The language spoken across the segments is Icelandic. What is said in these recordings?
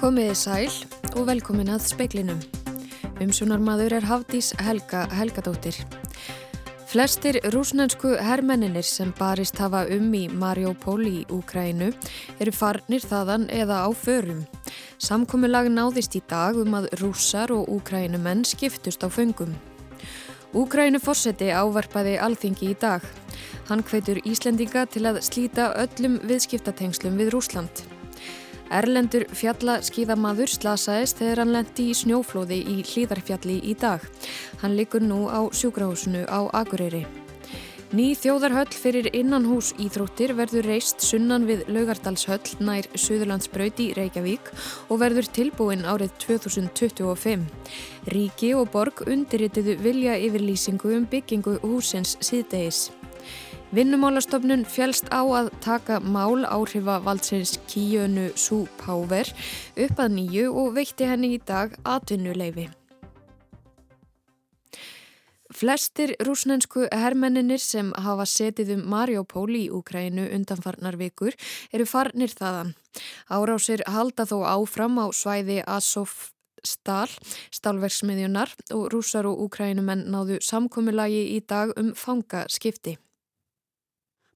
Komiði sæl og velkomin að speiklinum. Umsjónarmadur er Hafdís Helga Helgadóttir. Flestir rúsnensku hermenninir sem barist hafa um í Mariupol í Úkrænu eru farnir þaðan eða á förum. Samkominnlag náðist í dag um að rússar og úkrænumenn skiptust á föngum. Úkrænu fórseti ávarpaði alþingi í dag. Hann hveitur Íslendinga til að slíta öllum viðskiptatengslum við Rúsland. Erlendur fjallaskíðamaður slasaðist þegar hann lendi í snjóflóði í hlýðarfjalli í dag. Hann likur nú á sjúkrahúsinu á Akureyri. Ný þjóðarhöll fyrir innanhús íþróttir verður reist sunnan við Laugardalshöll nær Suðurlandsbraut í Reykjavík og verður tilbúin árið 2025. Ríki og borg undirritiðu vilja yfirlýsingu um byggingu húsins síðdegis. Vinnumálastofnun fjælst á að taka mál áhrifa valdsins Kíjönu Sú Páver upp að nýju og veitti henni í dag atvinnuleifi. Flestir rúsnensku hermenninir sem hafa setið um Mariupol í Úkrænu undanfarnar vikur eru farnir þaðan. Árásir halda þó áfram á svæði Azov Stal, stálverksmiðjunar og rúsar og úkrænumenn náðu samkomulagi í dag um fangaskipti.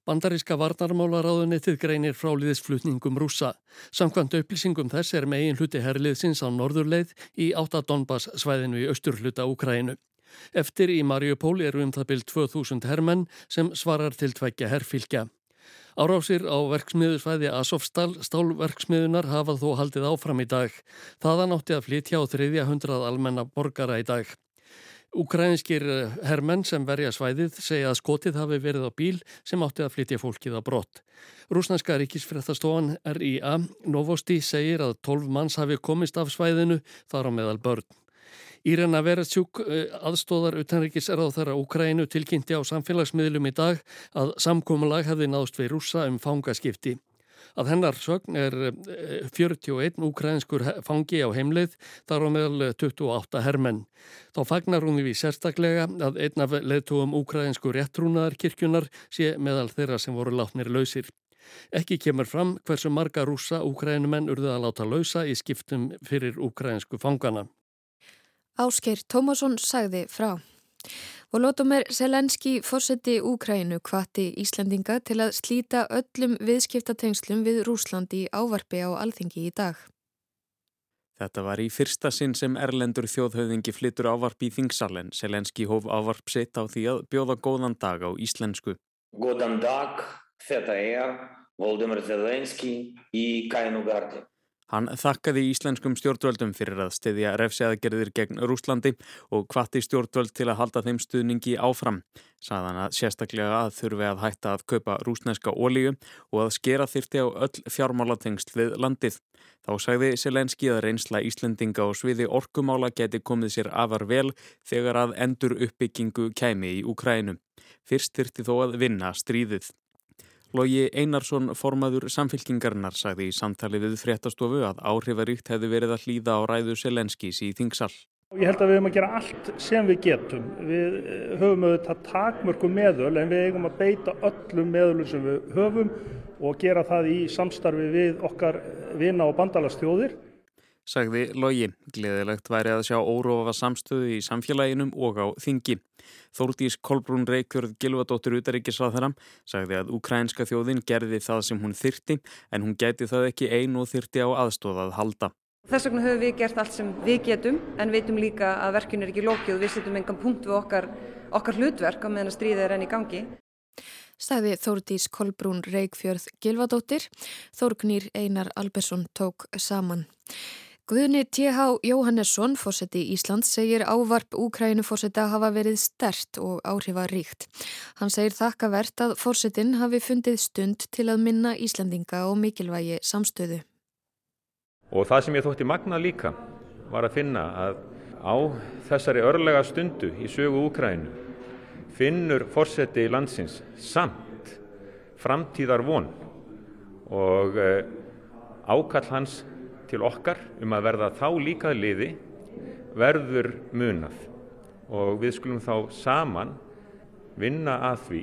Bandaríska varnarmálaráðunitið greinir fráliðisflutningum rúsa. Samkvæmt upplýsingum þess er megin hluti herliðsins á norðurleið í 8 Donbass svæðinu í austurhluta Úkrænu. Eftir í Mariupól eru um það byrj 2000 hermenn sem svarar til tveggja herrfylgja. Árásir á verksmiðusvæði Asofstal stálverksmiðunar hafa þó haldið áfram í dag. Þaðan átti að flytja á þriðja hundrað almenna borgara í dag. Ukrænskir eh, hermenn sem verja svæðið segja að skotið hafi verið á bíl sem átti að flytja fólkið á brott. Rúsnarska ríkisfréttastofan RIA Novosti segir að 12 manns hafi komist af svæðinu þar á meðal börn. Írena Veretsjúk eh, aðstóðar utanrikis er á Ukrænu tilkynnti á samfélagsmiðlum í dag að samkómulag hefði náðst við rúsa um fangaskipti. Að hennar sögn er 41 eh, ukrainskur fangi á heimleið þar á meðal 28 eh, hermenn. Þá fagnar hún við sérstaklega að einn af leðtúum ukrainsku réttrúnaðar kirkjunar sé meðal þeirra sem voru látnir lausir. Ekki kemur fram hversu marga rúsa ukrainumenn urða að láta lausa í skiptum fyrir ukrainsku fangana. Áskeir Tómasson sagði frá. Volodymyr Selenski fórseti Úkrænu kvatti Íslandinga til að slíta öllum viðskiptatengslum við Rúslandi ávarfi á alþingi í dag. Þetta var í fyrsta sinn sem Erlendur þjóðhauðingi flyttur ávarp í Þingsallen. Selenski hóf ávarp sitt á því að bjóða góðan dag á íslensku. Góðan dag, þetta er Volodymyr Selenski í Kænugardi. Hann þakkaði íslenskum stjórnvöldum fyrir að stiðja refsiaðgerðir gegn Rúslandi og hvati stjórnvöld til að halda þeim stuðningi áfram. Saðan að sérstaklega að þurfi að hætta að kaupa rúsneska ólíu og að skera þyrti á öll fjármálatengst við landið. Þá sagði Selenski að reynsla Íslendinga og sviði orkumála geti komið sér afar vel þegar að endur uppbyggingu kæmi í Úkrænum. Fyrst þyrti þó að vinna stríðið. Lógi Einarsson, formaður samfélkingarnar, sagði í samtali við fréttastofu að áhrifaríkt hefði verið að hlýða á ræðu Selenskís í Þingsal. Ég held að við höfum að gera allt sem við getum. Við eh, höfum auðvitað takmörkum meðöl en við eigum að beita öllum meðölum sem við höfum og gera það í samstarfi við okkar vina og bandalastjóðir sagði Logi. Gleðilegt væri að sjá órófa samstöðu í samfélaginum og á þingi. Þórdís Kolbrún Reykjörð Gilvadóttir Utaríkisráðara sagði að ukrænska þjóðin gerði það sem hún þyrti en hún gæti það ekki einu og þyrti á aðstóðað halda. Þess vegna höfum við gert allt sem við getum en veitum líka að verkun er ekki lókið og við setjum engan punkt við okkar, okkar hlutverk á meðan að stríða er enn í gangi. Stæði Þórdís Kolbrún Reykjörð Gilvadóttir, Þórgnýr Einar Albersson tók saman. Guðni T.H. Jóhannesson, fósetti Íslands, segir ávarp Úkrænu fósetta hafa verið stert og áhrifaríkt. Hann segir þakkavert að fósettin hafi fundið stund til að minna Íslandinga og mikilvægi samstöðu. Og það sem ég þótti magna líka var að finna að á þessari örlega stundu í sögu Úkrænu finnur fósetti landsins samt framtíðar von og eh, ákall hans til okkar um að verða þá líkað liði verður munað og við skulum þá saman vinna að því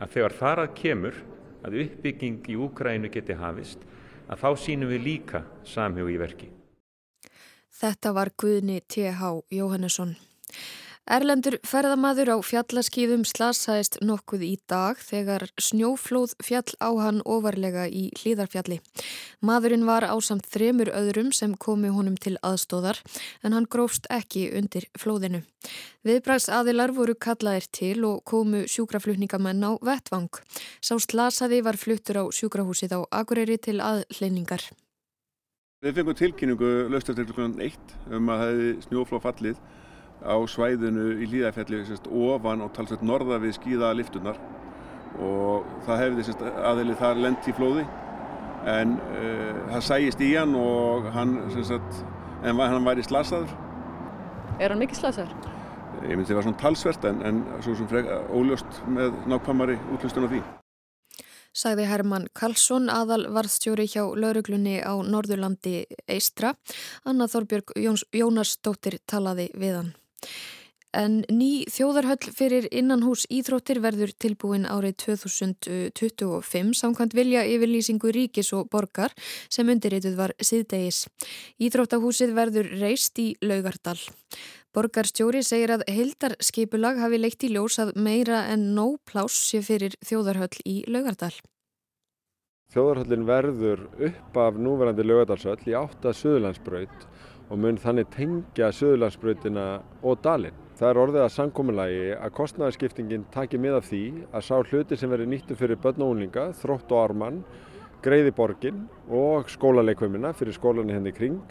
að þegar farað kemur að uppbygging í Úkrænu geti hafist að þá sínum við líka samhjóð í verki. Þetta var Guðni T.H. Jóhannesson. Erlendur ferðamaður á fjallaskýðum slasaðist nokkuð í dag þegar snjóflóð fjall á hann ofarlega í hlýðarfjalli. Maðurinn var ásamt þremur öðrum sem komi honum til aðstóðar en hann grófst ekki undir flóðinu. Viðbrags aðilar voru kallaðir til og komu sjúkraflutningamenn á vettvang. Sá slasaði var fluttur á sjúkrahúsið á Akureyri til aðleiningar. Við fengum tilkynningu löstur til kl. 1 um að það hefði snjóflóð fallið á svæðinu í Líðafjalli ofan og talsett norða við skíða liftunar og það hefði aðeili þar lent í flóði en uh, það sæjist í hann og hann, sagt, en hann væri slasaður. Er hann mikið slasaður? Ég myndi að það var svona talsvert en, en svo sem frek, óljóst með nákvæmari útlustun á því. Sagði Herman Karlsson aðal varðstjóri hjá lauruglunni á Norðurlandi Eistra. Anna Þorbjörg Jóns, Jónasdóttir talaði við hann. En ný þjóðarhöll fyrir innanhús Íþróttir verður tilbúin árið 2025 samkvæmt vilja yfirlýsingu ríkis og borgar sem undirrituð var síðdegis. Íþróttahúsið verður reist í Laugardal. Borgarstjóri segir að heildarskipulag hafi leikt í ljós að meira en nóg pláss sé fyrir þjóðarhöll í Laugardal. Þjóðarhöllin verður upp af núverandi Laugardalshöll í átta Suðurlandsbraut og mun þannig tengja Suðurlandsbrautina og Dalinn. Það er orðið að sankominlægi að kostnæðarskiptingin taki mið af því að sá hluti sem verður nýttu fyrir börn og úlinga, þrótt og armann, greiði borgin og skólaleikvöminna fyrir skólanir henni kring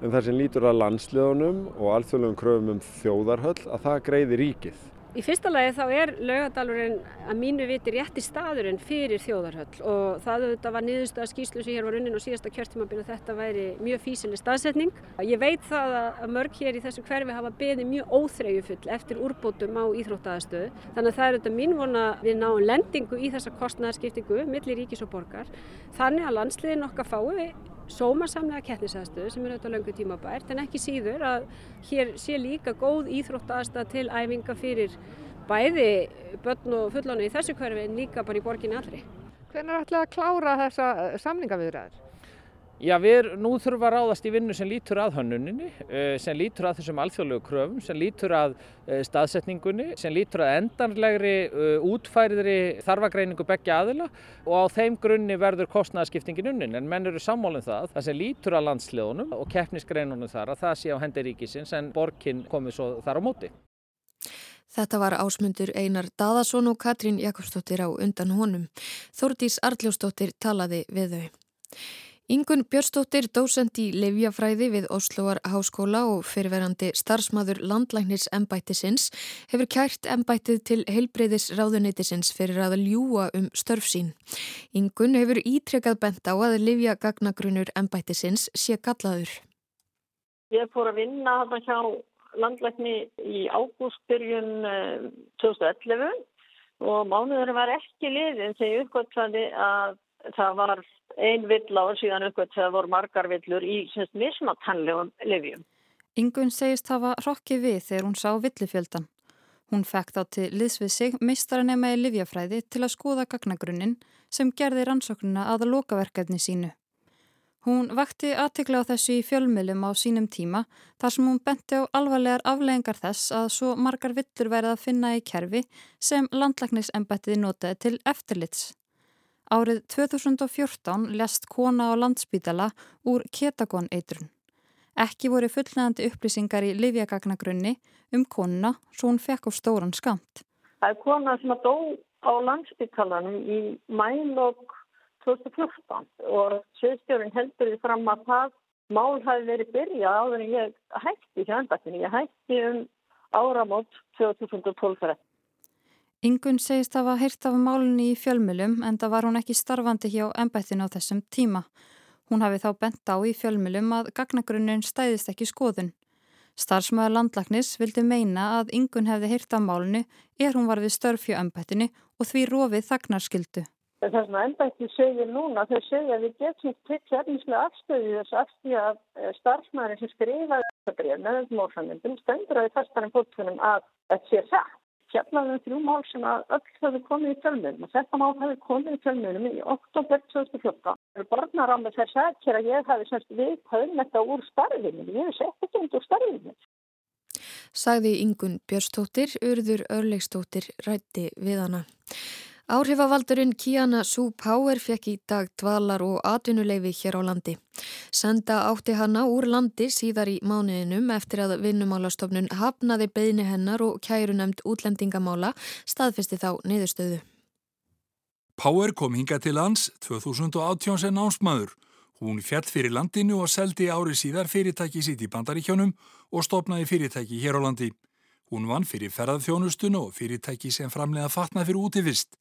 en það sem lítur að landsliðunum og alþjóðlegum kröfum um þjóðarhöll að það greiði ríkið. Í fyrsta lagi þá er laugadalurinn að mínu viti rétti staðurinn fyrir þjóðarhöll og það auðvitað var niðurstöða skýslu sem hér var unnin og síðasta kjörtímabili að þetta væri mjög físileg staðsetning. Ég veit það að mörg hér í þessu hverfi hafa beðið mjög óþreyjufull eftir úrbótum á íþróttaðastöðu þannig að það er auðvitað mín vona við náum lendingu í þessa kostnæðarskiptingu millir ríkis og borgar þannig að landsliðin okkar fái sómasamlega kettnisaðstöðu sem er auðvitað löngu tímabært en ekki síður að hér sé líka góð íþróttaðstað til æfinga fyrir bæði börn og fullánu í þessu hverfi en líka bara í borginni allri. Hvernig er ætlað að klára þessa samningaviðræður? Já, við nú þurfum að ráðast í vinnu sem lítur að hönnuninni, eh, sem lítur að þessum alþjóðlegu kröfum, sem lítur að eh, staðsetningunni, sem lítur að endanlegri eh, útfæriðri þarfagreiningu begja aðila og á þeim grunni verður kostnæðaskiptingin unnin. En menn eru sammálinn um það, það sem lítur að landsliðunum og keppnisgreinunum þar að það sé á hendi ríkisins en borginn komið svo þar á móti. Þetta var ásmundur Einar Daðarsson og Katrín Jakobsdóttir á undan honum. Þórdís Arljósdóttir talaði við þau. Ingun Björnstóttir, dósend í Livjafræði við Osloar Háskóla og fyrirverandi starfsmaður landlæknis embættisins hefur kært embættið til heilbreyðis ráðuneytisins fyrir að ljúa um störf sín. Ingun hefur ítrekkað bent á að Livja gagnagrunur embættisins sé gallaður. Ég fór að vinna þarna hjá landlækni í ágústbyrjun 2011 eh, og mánuður var ekki liðin þegar uppgöttaði að það var ein vill á síðan uppgöt þegar voru margar villur í mismatannlegum livjum. Ingun segist hafa rokkið við þegar hún sá villufjöldan. Hún fekk þá til liðsvið sig meistaranema í livjafræði til að skoða gagnagrunnin sem gerði rannsóknuna að lokaverkefni sínu. Hún vakti aðtikla á þessu í fjölmjölum á sínum tíma þar sem hún benti á alvarlegar afleggingar þess að svo margar villur verið að finna í kerfi sem landlæknisembættið notaði til eftirlits. Árið 2014 lest kona á landsbítala úr ketagoneitrun. Ekki voru fullnægandi upplýsingar í livjagagnagrunni um konuna svo hún fekk á stóran skamt. Það er kona sem að dó á landsbítalanum í mælokk 2014 og sviðstjórin heldur því fram að það mál hafi verið byrjað áður en ég hætti hjá endaktinu. Ég hætti um áramót 2012. Ingun segist að hafa heyrt af málunni í fjölmjölum en það var hún ekki starfandi hjá ennbættinu á þessum tíma. Hún hafi þá bent á í fjölmjölum að gagnagrunnun stæðist ekki skoðun. Starfsmæður landlagnis vildi meina að Ingun hefði heyrt af málunni er hún var við störfju ennbættinu og því rofið þagnarskildu. Það sem ennbætti segir núna, þau segja að við getum tekið efnislega afstöðu þess afstöðu að eh, starfsmæðurinn sem skrifaði þetta breyf með þessum orðsannindum stendur að við fastar en fólktunum að þetta sé satt fjallaði um þrjú mál sem að öll hefði komið í fjölmjölum og þetta mál hefði komið í fjölmjölum í oktober 2014 Bornarámi þess að ég hafi semst við höfum þetta úr starfinu, ég hef sett þetta undir starfinu. Sagði Ingun Björnstóttir, urður örleikstóttir rætti við hana. Áhrifavaldurinn Kiana Sú Power fekk í dag dvalar og atvinnuleifi hér á landi. Senda átti hana úr landi síðar í mánuðinum eftir að vinnumálastofnun hafnaði beðni hennar og kærunemd útlendingamála staðfesti þá niðurstöðu. Power kom hinga til lands 2018 sem námsmaður. Hún fjall fyrir landinu og seldi ári síðar fyrirtæki sitt í bandaríkjónum og stopnaði fyrirtæki hér á landi. Hún vann fyrir ferðarþjónustun og fyrirtæki sem framlega fatnað fyrir útivist.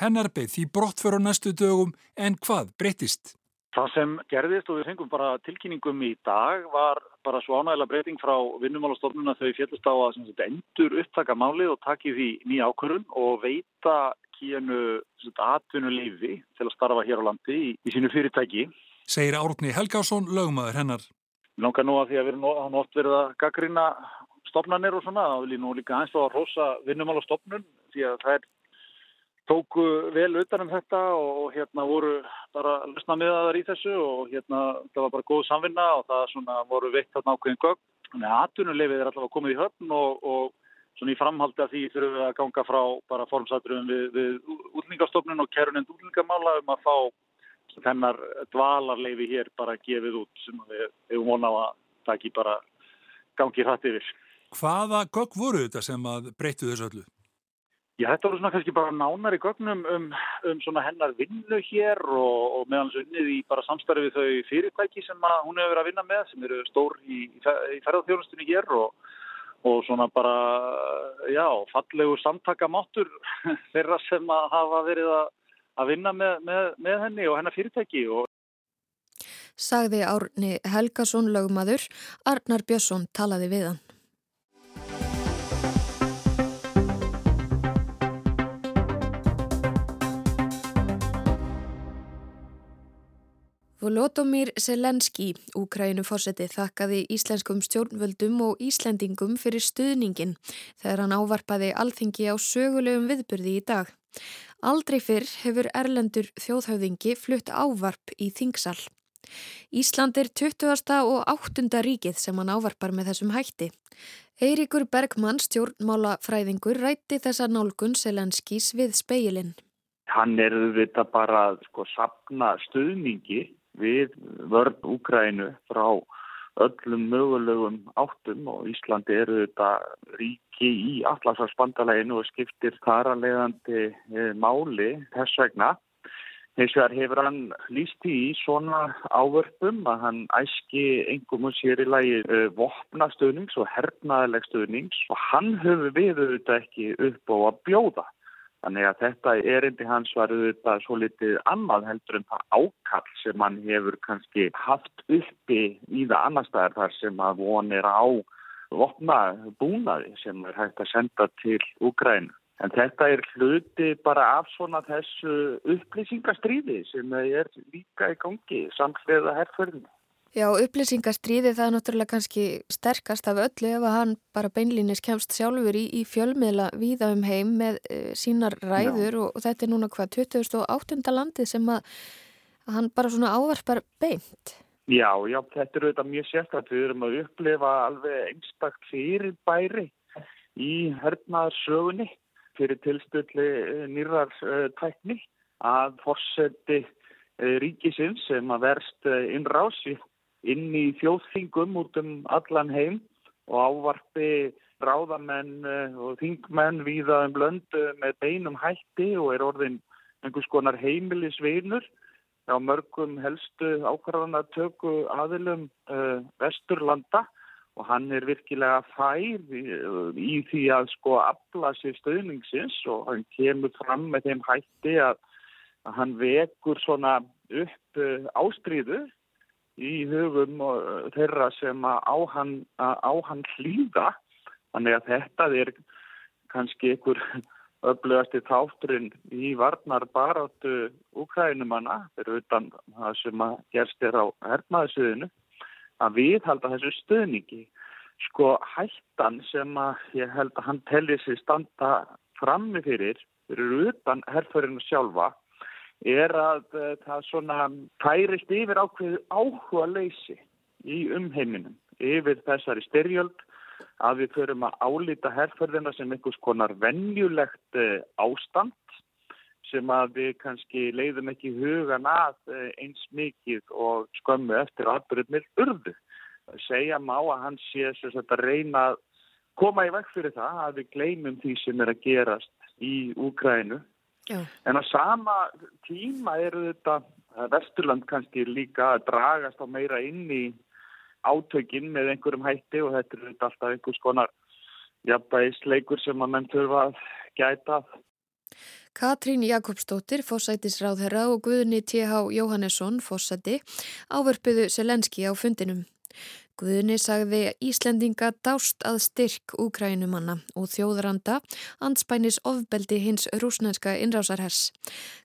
Hennar beð því brott fyrir næstu dögum en hvað breytist? Það sem gerðist og við fengum bara tilkynningum í dag var bara svo ánægilega breyting frá vinnumálastofnuna þau fjallist á að sagt, endur upptaka málið og taki því nýja ákvörun og veita kínu atvinnulífi til að starfa hér á landi í, í sínu fyrirtæki. Segir Árni Helgásson, lögmaður hennar. Langa nú að því að við erum oft verið að gaggrina stopnarnir og svona, þá vil ég nú líka aðeins á að rosa vinnumál á stopnun því að það er tóku vel utan um þetta og hérna voru bara lusna miðaðar í þessu og hérna það var bara góð samvinna og það svona voru veitt þarna ákveðin gögn. Þannig að atvinnulefið er alltaf komið í höfn og, og svona í framhaldi af því þurfum við að ganga frá bara formsætturum við, við útlendingastofnun og kærunend útlendingamála um að fá þennar dvalarleifi hér bara gefið út sem við hefum vonað að ekki bara gangi hrætt yfir. Hvaða gögg voru þetta sem að breyttu þessu öllu? Já, þetta voru svona kannski bara nánari gögnum um, um svona hennar vinnu hér og, og meðan þessu unnið í bara samstarfið þau fyrirtæki sem hún hefur verið að vinna með sem eru stór í, í ferðarþjónustunni hér og, og svona bara, já, fallegu samtakamáttur þeirra sem að hafa verið að, að vinna með, með, með henni og hennar fyrirtæki og Sagði Árni Helgason lögmaður, Arnar Björnsson talaði við hann. Volodomir Selenski, Úkrænu fórseti, þakkaði íslenskum stjórnvöldum og Íslendingum fyrir stuðningin þegar hann ávarpaði alþingi á sögulegum viðburði í dag. Aldrei fyrr hefur Erlendur þjóðhauðingi flutt ávarp í Þingsal. Ísland er 20. og 8. ríkið sem hann ávarpar með þessum hætti. Eiríkur Bergmann, stjórnmálafræðingur, rætti þessa nálgun Selenskis við speilin. Hann er þetta bara að sko, sapna stuðningi við vörn Úkrænu frá öllum mögulegum áttum og Íslandi eru þetta ríki í allarsvarsbandaleginu og skiptir þaralegandi eh, máli þess vegna. Þess vegar hefur hann líst í svona ávörpum að hann æski engum og sér í lagi uh, vopnastöðnings og hernaðileg stöðnings og hann höfur við auðvitað ekki upp á að bjóða. Þannig að þetta erindi hans var auðvitað svo litið annað heldur en það ákall sem hann hefur kannski haft uppi í það annar staðar þar sem að vonir á vopna búnaði sem er hægt að senda til Úgrænu. En þetta er hluti bara af svona þessu upplýsingastríði sem er líka í gangi samhliða herrförðinu. Já, upplýsingarstríði það er náttúrulega kannski sterkast af öllu ef að hann bara beinlýnis kemst sjálfur í, í fjölmiðla víða um heim með e, sínar ræður og, og þetta er núna hvað 2008. landið sem að, að hann bara svona ávarpar beint. Já, já, þetta eru þetta mjög sérstætt. Við erum að upplefa alveg einstakt fyrir bæri í hernaðarsögunni fyrir tilstöldli nýrar uh, tækni að fórseti ríkisins sem að verst uh, innrási inn í þjóðþingum út um allan heim og ávarpi ráðamenn eh, og þingmenn viða um blöndu með beinum hætti og er orðin einhvers konar heimilisvinur á mörgum helstu ákvarðanatöku aðilum uh, vesturlanda. Og hann er virkilega fær í, í því að sko afla sér stöðningsins og hann kemur fram með þeim hætti að, að hann vekur svona upp uh, ástríðu í hugum þeirra sem á hann, á hann hlýða. Þannig að þetta er kannski einhver öflugasti þátturinn í varnar baráttu úkrænumanna fyrir utan það sem að gerst er á hernaðsöðinu að við halda þessu stöðningi. Sko hættan sem að ég held að hann telli sér standa frammi fyrir fyrir utan herrförinu sjálfa er að uh, það svona tærist yfir ákveð áhuga leysi í umheiminum yfir þessari styrjöld að við förum að álita herrferðina sem einhvers konar vennjulegt uh, ástand sem að við kannski leiðum ekki hugan að uh, eins mikið og skömmu eftir aðbyrðumil urðu. Segja má að hann sé að reyna að koma í vekk fyrir það að við gleymum því sem er að gerast í Úgrænu. Já. En á sama tíma eru þetta Vesturland kannski líka að dragast á meira inn í átökinn með einhverjum hætti og þetta er alltaf einhvers konar jafnbæðisleikur sem að menn þurfa að gæta. Katrín Jakobsdóttir, fósætisráðherra og Guðni T.H. Jóhannesson, fósæti, áverpuðu Selenski á fundinum. Guðni sagði Íslendinga dást að styrk úkrænumanna og þjóðranda anspænis ofbeldi hins rúsnenska innrásarhers.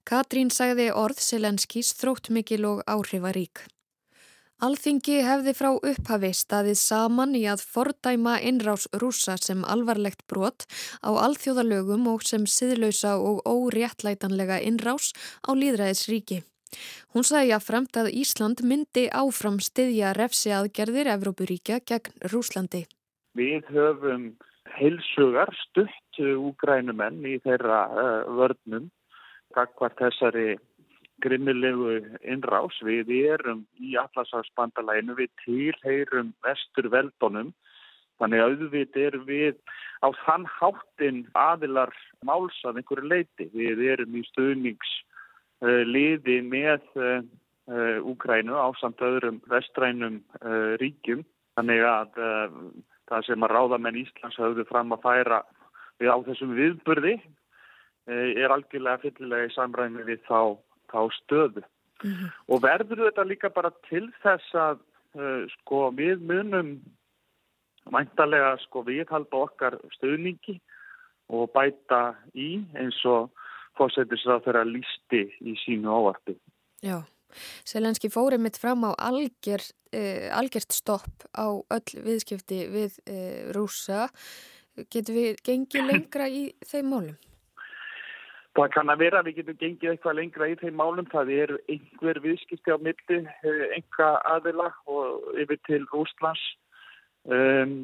Katrín sagði orð Selenskis þrótt mikil og áhrifarík. Alþingi hefði frá upphafi staðið saman í að fordæma innrás rúsa sem alvarlegt brot á alþjóðalögum og sem siðlausa og óréttlætanlega innrás á líðræðisríki. Hún sagði að fremt að Ísland myndi áfram styðja refsi aðgerðir Evrópuríkja gegn Rúslandi. Við höfum heilsugar stutt úgrænumenn í þeirra uh, vörnum, kakvar þessari grimmilegu innrás. Við erum í allarsafsbandalæinu, við tilheyrum vestur veldunum, þannig að auðvitað erum við á þann háttin aðilar máls af einhverju leiti. Við erum í stuðningsliði með Úkrænu á samt öðrum vestrænum ríkjum, þannig að það sem að ráðamenn Íslands hafðu fram að færa við á þessum viðburði er algjörlega fyllilega í samræmi við þá þá stöðu. Mm -hmm. Og verður þetta líka bara til þess að sko við munum mæntalega sko við halda okkar stöðningi og bæta í eins og fósættisrað þeirra lísti í sínu ávartu. Já, Selenski fórið mitt fram á algjör, uh, algjört stopp á öll viðskipti við uh, rúsa. Getur við gengið lengra í þeim málum? Það kann að vera að við getum gengið eitthvað lengra í þeim málum. Það eru einhver viðskipti á milli, eh, aðila og yfir til Rúslands um,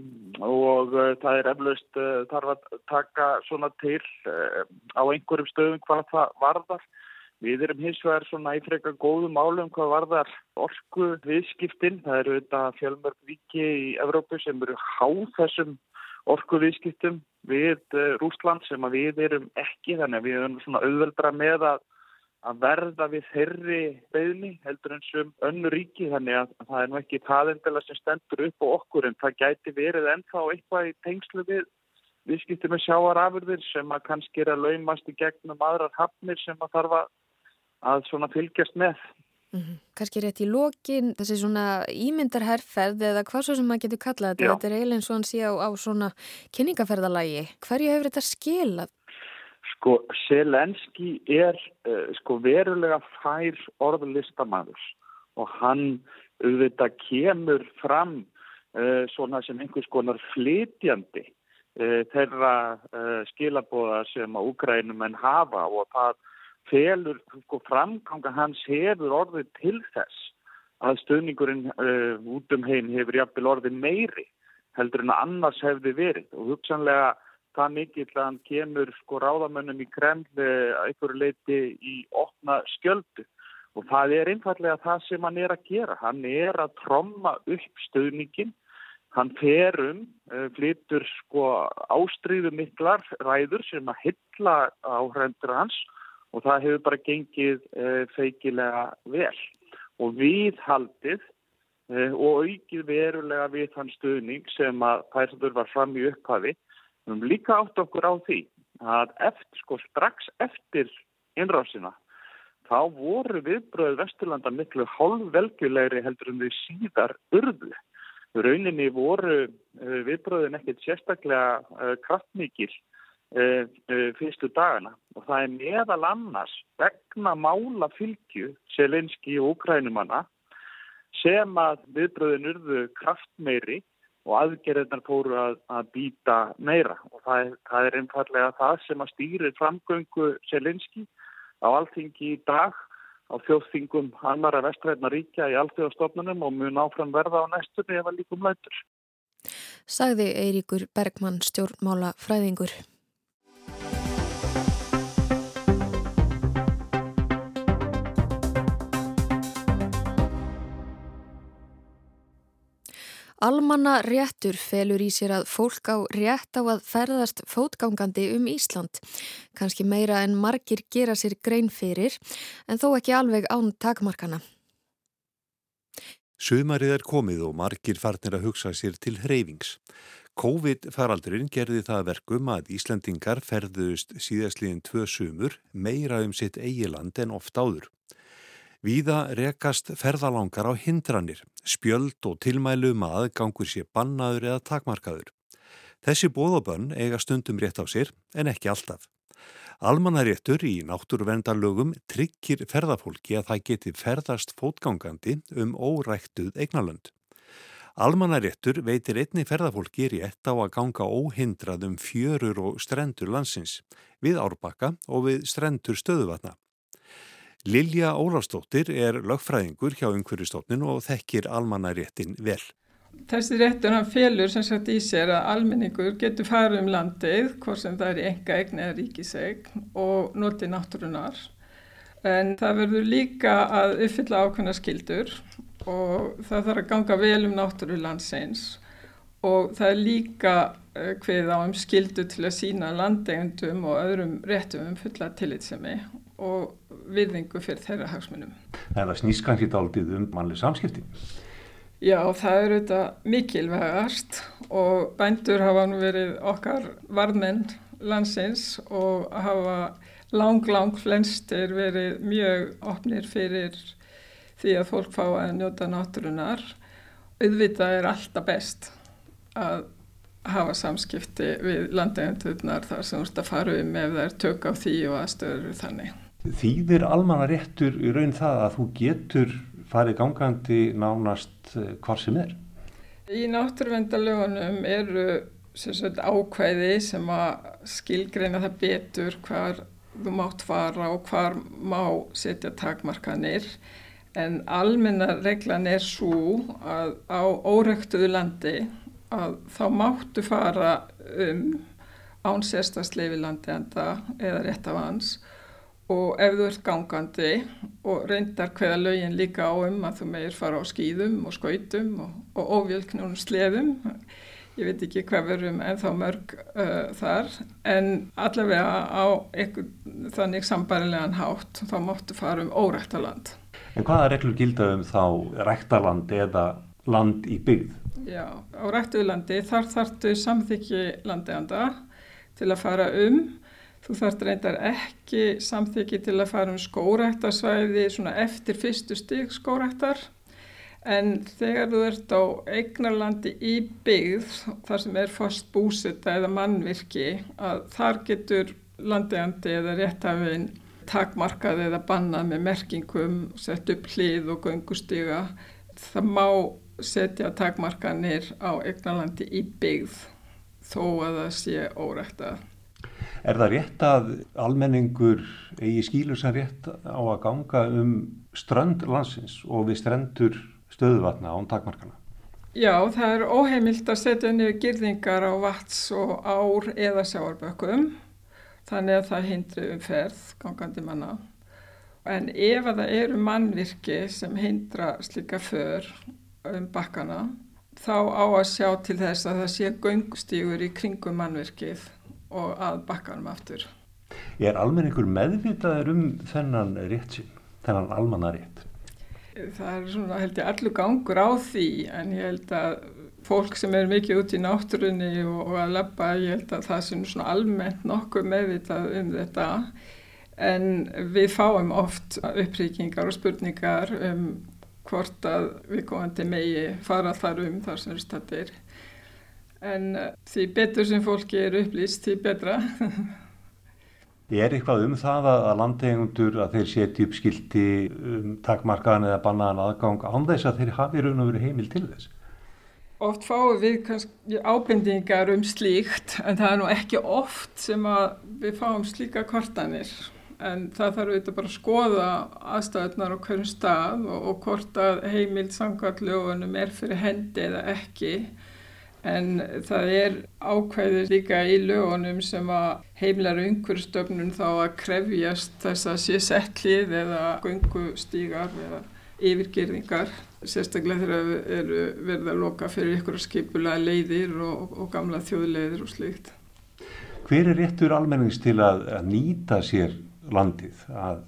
og uh, það er eflaust uh, þarf að taka svona til uh, á einhverjum stöðum hvað það varðar. Við erum hins vegar svona í freka góðum málum hvað varðar orku viðskiptin. Það eru þetta fjölmörg viki í Evrópu sem eru háð þessum orkuviðskiptum við uh, Rúsland sem við erum ekki þannig að við erum svona auðveldra með að, að verða við þeirri beðni heldur eins og önnu ríki þannig að það er nú ekki það endala sem stendur upp á okkur en það gæti verið ennþá eitthvað í tengslu við viðskiptum með sjáarafurðir sem að kannski er að laumast í gegnum aðrar hafnir sem að þarf að svona fylgjast með. Mm -hmm. Kanski rétt í lokin, þessi svona ímyndarherrferð eða hvað svo sem maður getur kallað þetta, þetta er eiginlega eins og hann sé á, á svona kynningaferðalagi. Hverju hefur þetta skilað? Sko, Selenski er uh, sko verulega fær orðlistamæður og hann auðvitað kemur fram uh, svona sem einhvers konar flytjandi uh, þeirra skilabóða sem að úgrænum en hafa og það felur sko, framganga hans hefur orðið til þess að stöðningurinn út um heim hefur jafnvel orðið meiri heldur en að annars hefði verið. Og hugsanlega það mikill að hann kemur sko ráðamönnum í kremli að einhverju leiti í opna skjöldu og það er einfallega það sem hann er að gera. Hann er að tromma upp stöðningin, hann ferum, uh, flytur sko ástriðu miklar ræður sem að hylla áhrendur hans og það hefur bara gengið uh, feikilega vel og viðhaldið og aukið verulega við þann stuðning sem að Pæsadur var fram í upphafi. Við höfum líka átt okkur á því að eftir, sko, strax eftir innrásina þá voru viðbröðu Vesturlanda miklu hálfvelgulegri heldur um þau síðar urðu. Rauninni voru uh, viðbröðin ekkert sérstaklega kraftmikil uh, uh, fyrstu dagana og það er meðal annars vegna mála fylgju Selenski og Ukrænumanna sem að viðbröðin urðu kraftmeiri og aðgerðarnar fóru að, að býta meira og það er, það er einfallega það sem að stýri framgöngu Selenski á alþingi í dag á þjóðþingum annara vestræðna ríkja í alþjóðastofnunum og mun áfram verða á næstunni ef að líkum lætur. Sagði Eiríkur Bergmann stjórnmála fræðingur. Almanna réttur felur í sér að fólk á rétt á að ferðast fótgangandi um Ísland. Kanski meira en margir gera sér grein fyrir, en þó ekki alveg án takmarkana. Sumarið er komið og margir farnir að hugsa sér til hreyfings. COVID-faraldurinn gerði það verkum að Íslandingar ferðust síðastliðin tvö sumur meira um sitt eigiland en oft áður. Víða rekast ferðalangar á hindranir, spjöld og tilmælum að aðgangur sé bannaður eða takmarkaður. Þessi bóðabönn eiga stundum rétt á sér en ekki alltaf. Almannaréttur í náttúruverndarlögum tryggir ferðafólki að það geti ferðast fótgangandi um óræktuð eignalönd. Almannaréttur veitir einni ferðafólki rétt á að ganga óhindrað um fjörur og strendur landsins, við árbakka og við strendur stöðuvatna. Lilja Ólafstóttir er lögfræðingur hjá umhverjastofnin og þekkir almannaréttin vel. Þessi réttur hann felur sem sagt í sér að almenningur getur farið um landið, hvort sem það er enga eign eða ríkisegn og notið náttúrunar. En það verður líka að uppfylla ákveðna skildur og það þarf að ganga vel um náttúru landsins og það er líka hveð eh, á um skildu til að sína landegjandum og öðrum réttum um fulla tillitsemi og virðingu fyrir þeirra hagsmunum. Það snýst kannski dálítið um mannlega samskipti? Já, það er auðvitað mikilvægast og bændur hafa nú verið okkar varðmenn landsins og hafa lang, lang flenstir verið mjög opnir fyrir því að fólk fá að njóta náttúrunar. Auðvitað er alltaf best að hafa samskipti við landegjandurnar þar sem þú ert að fara um ef það er tök á því og aðstöður þannig. Þýðir almanna réttur í raun það að þú getur farið gangandi nánast eh, hvar sem er? Í náttúruvendalögunum eru sagt, ákvæði sem að skilgreina það betur hvar þú mátt fara og hvar má setja takmarkanir en almenna reglan er svo að á órektuðu landi að þá máttu fara um án sérstasleifi landi enda eða rétt af hans og ef þú ert gangandi og reyndar hvaða lögin líka á um að þú meir fara á skýðum og skautum og, og óvélknunum sleðum. Ég veit ekki hvað verum en þá mörg uh, þar. En allavega á einhvern þannig sambarilegan hátt þá máttu fara um óræktaland En hvaða reglur gilda um þá ræktaland eða land í byggð? Já, á ræktuðlandi þar þartu samþykji landegjanda til að fara um Þú þarft reyndar ekki samþyggi til að fara um skórættarsvæði eftir fyrstu stík skórættar en þegar þú ert á eignarlandi í byggð þar sem er fast búsetta eða mannvirki að þar getur landegjandi eða réttafinn takmarkað eða bannað með merkingum, sett upp hlið og göngustíga. Það má setja takmarkanir á eignarlandi í byggð þó að það sé órættað. Er það rétt að almenningur eigi skílu sem rétt á að ganga um strönd landsins og við strendur stöðuvatna án takmarkana? Já, það er óheimilt að setja niður girðingar á vats og ár eða sjáarbökkum þannig að það hindri um ferð gangandi manna. En ef að það eru mannvirki sem hindra slika för um bakkana þá á að sjá til þess að það sé göngustígur í kringum mannvirkið og að bakkanum aftur. Er almenningur meðvitaður um þennan rétt sín, þennan almannarétt? Það er svona held ég allur gangur á því en ég held að fólk sem er mikið út í náttúrunni og, og að lappa, ég held að það sem svona almennt nokkuð meðvitað um þetta en við fáum oft upprýkingar og spurningar um hvort að við komandi megi fara þar um þar sem við stættir en uh, því betur sem fólki er upplýst, því betra. Er eitthvað um það að landegundur að þeir setja upp skilti um takmarkaðan eða bannaðan aðgang án þess að þeir hafi raun og verið heimil til þess? Oft fáum við kannski ábendingar um slíkt en það er nú ekki oft sem við fáum slíka kortanir en það þarf auðvitað bara að skoða aðstæðunar á hverjum stað og, og hvort að heimild samkvæmtlögunum er fyrir hendi eða ekki en það er ákvæðið líka í lögunum sem að heimlar umhverfstöfnun þá að krefjast þess að sé settlið eða gungustígar eða yfirgerðingar sérstaklega þegar erum verið að loka fyrir ykkur skipulega leiðir og, og gamla þjóðleiðir og slikt. Hver er réttur almennings til að, að nýta sér landið? Að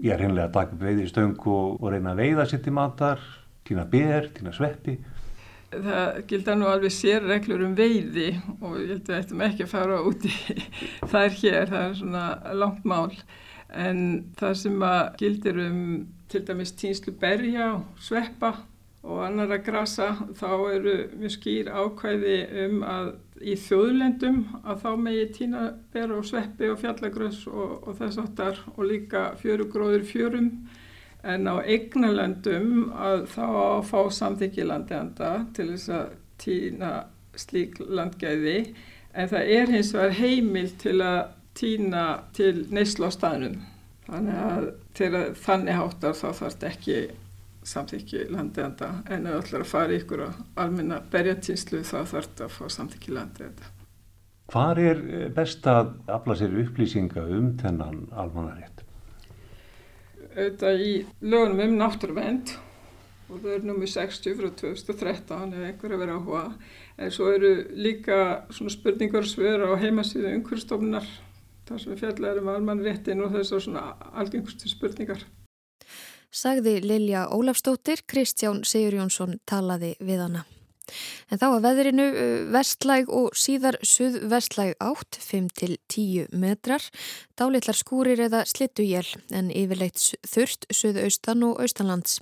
ég er hinnlega að taka upp veiði í stöngu og, og reyna að veiða sér til matar, týna ber, týna sveppi? Það gildar nú alveg sér reglur um veiði og ég held að við ættum ekki að fara út í þær hér, það er svona langt mál. En það sem að gildir um til dæmis týnslu berja, sveppa og annara grasa þá eru mjög skýr ákvæði um að í þjóðlendum að þá megi týna ber og sveppi og fjallagröðs og, og þess aftar og líka fjörugróður fjörum en á eignalöndum að þá að fá samþykki landegjanda til þess að týna slík landgæði en það er hins vegar heimil til að týna til neyslu á staðnum Þannig að þegar þannig háttar þá þarf þetta ekki samþykki landegjanda en ef það ætlar að fara ykkur á almenna berjatinslu þá þarf þetta að fá samþykki landegjanda. Hvar er best að afla sér upplýsinga um þennan almannarétt? Auðvitað í lögunum um náttúruvend og það er nummið 60 frá 2013 ef einhver er verið að hóa en svo eru líka svona spurningar svör á heimasíðu umhverfstofnar þar sem við fjallarum almanréttin og þessar svona algengustu spurningar. Sagði Lilja Ólafstóttir, Kristján Sigur Jónsson talaði við hana. En þá að veðrinu vestlæg og síðar suðvestlæg átt 5-10 metrar, dálitlar skúrir eða slittuél en yfirleitt þurft suðaustan og austanlands.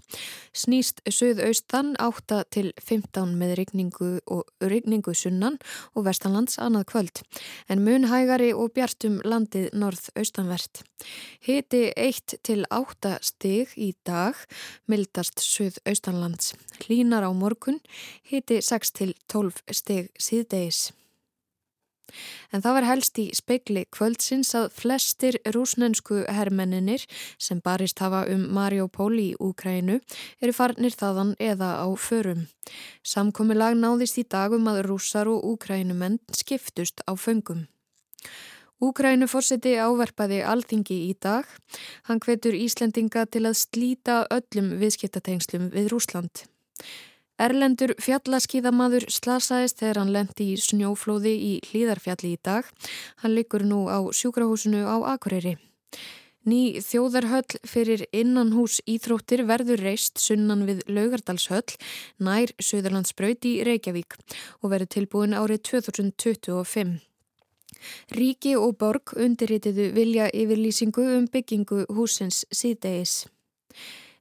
Snýst suðaustan 8-15 með rigningu og rigningu sunnan og vestanlands annað kvöld en mun hægari og bjartum landið norð-austanvert. Hiti 1-8 stig í dag, mildast suðaustanlands. Hlínar á morgun, hiti 6-12 stig síðdeis. En það var helst í speikli kvöldsins að flestir rúsnensku herrmenninir sem barist hafa um Mariupol í Úkrænu eru farnir þaðan eða á förum. Samkomi lag náðist í dagum að rússar og úkrænumenn skiptust á föngum. Úkrænu fórseti áverpaði alþingi í dag. Hann hvetur Íslendinga til að slíta öllum viðskiptatengslum við Rúsland. Erlendur fjallaskíðamaður slasaðist þegar hann lendi í snjóflóði í hlýðarfjalli í dag. Hann liggur nú á sjúkrahúsinu á Akureyri. Ný þjóðarhöll fyrir innanhús íþróttir verður reist sunnan við Laugardalshöll nær Suðurlandsbraut í Reykjavík og verður tilbúin árið 2025. Ríki og borg undirritiðu vilja yfirlýsingu um byggingu húsins síðdegis.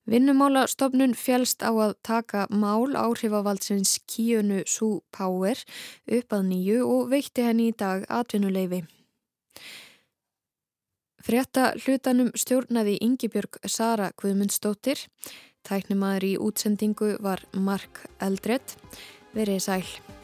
Vinnumálastofnun fjælst á að taka mál áhrifavaldsins Kíunu Sú Power upp að nýju og veitti henni í dag atvinnuleifi. Frétta hlutanum stjórnaði Yngibjörg Sara Guðmundsdóttir. Tæknimaður í útsendingu var Mark Eldredd. Verið sæl.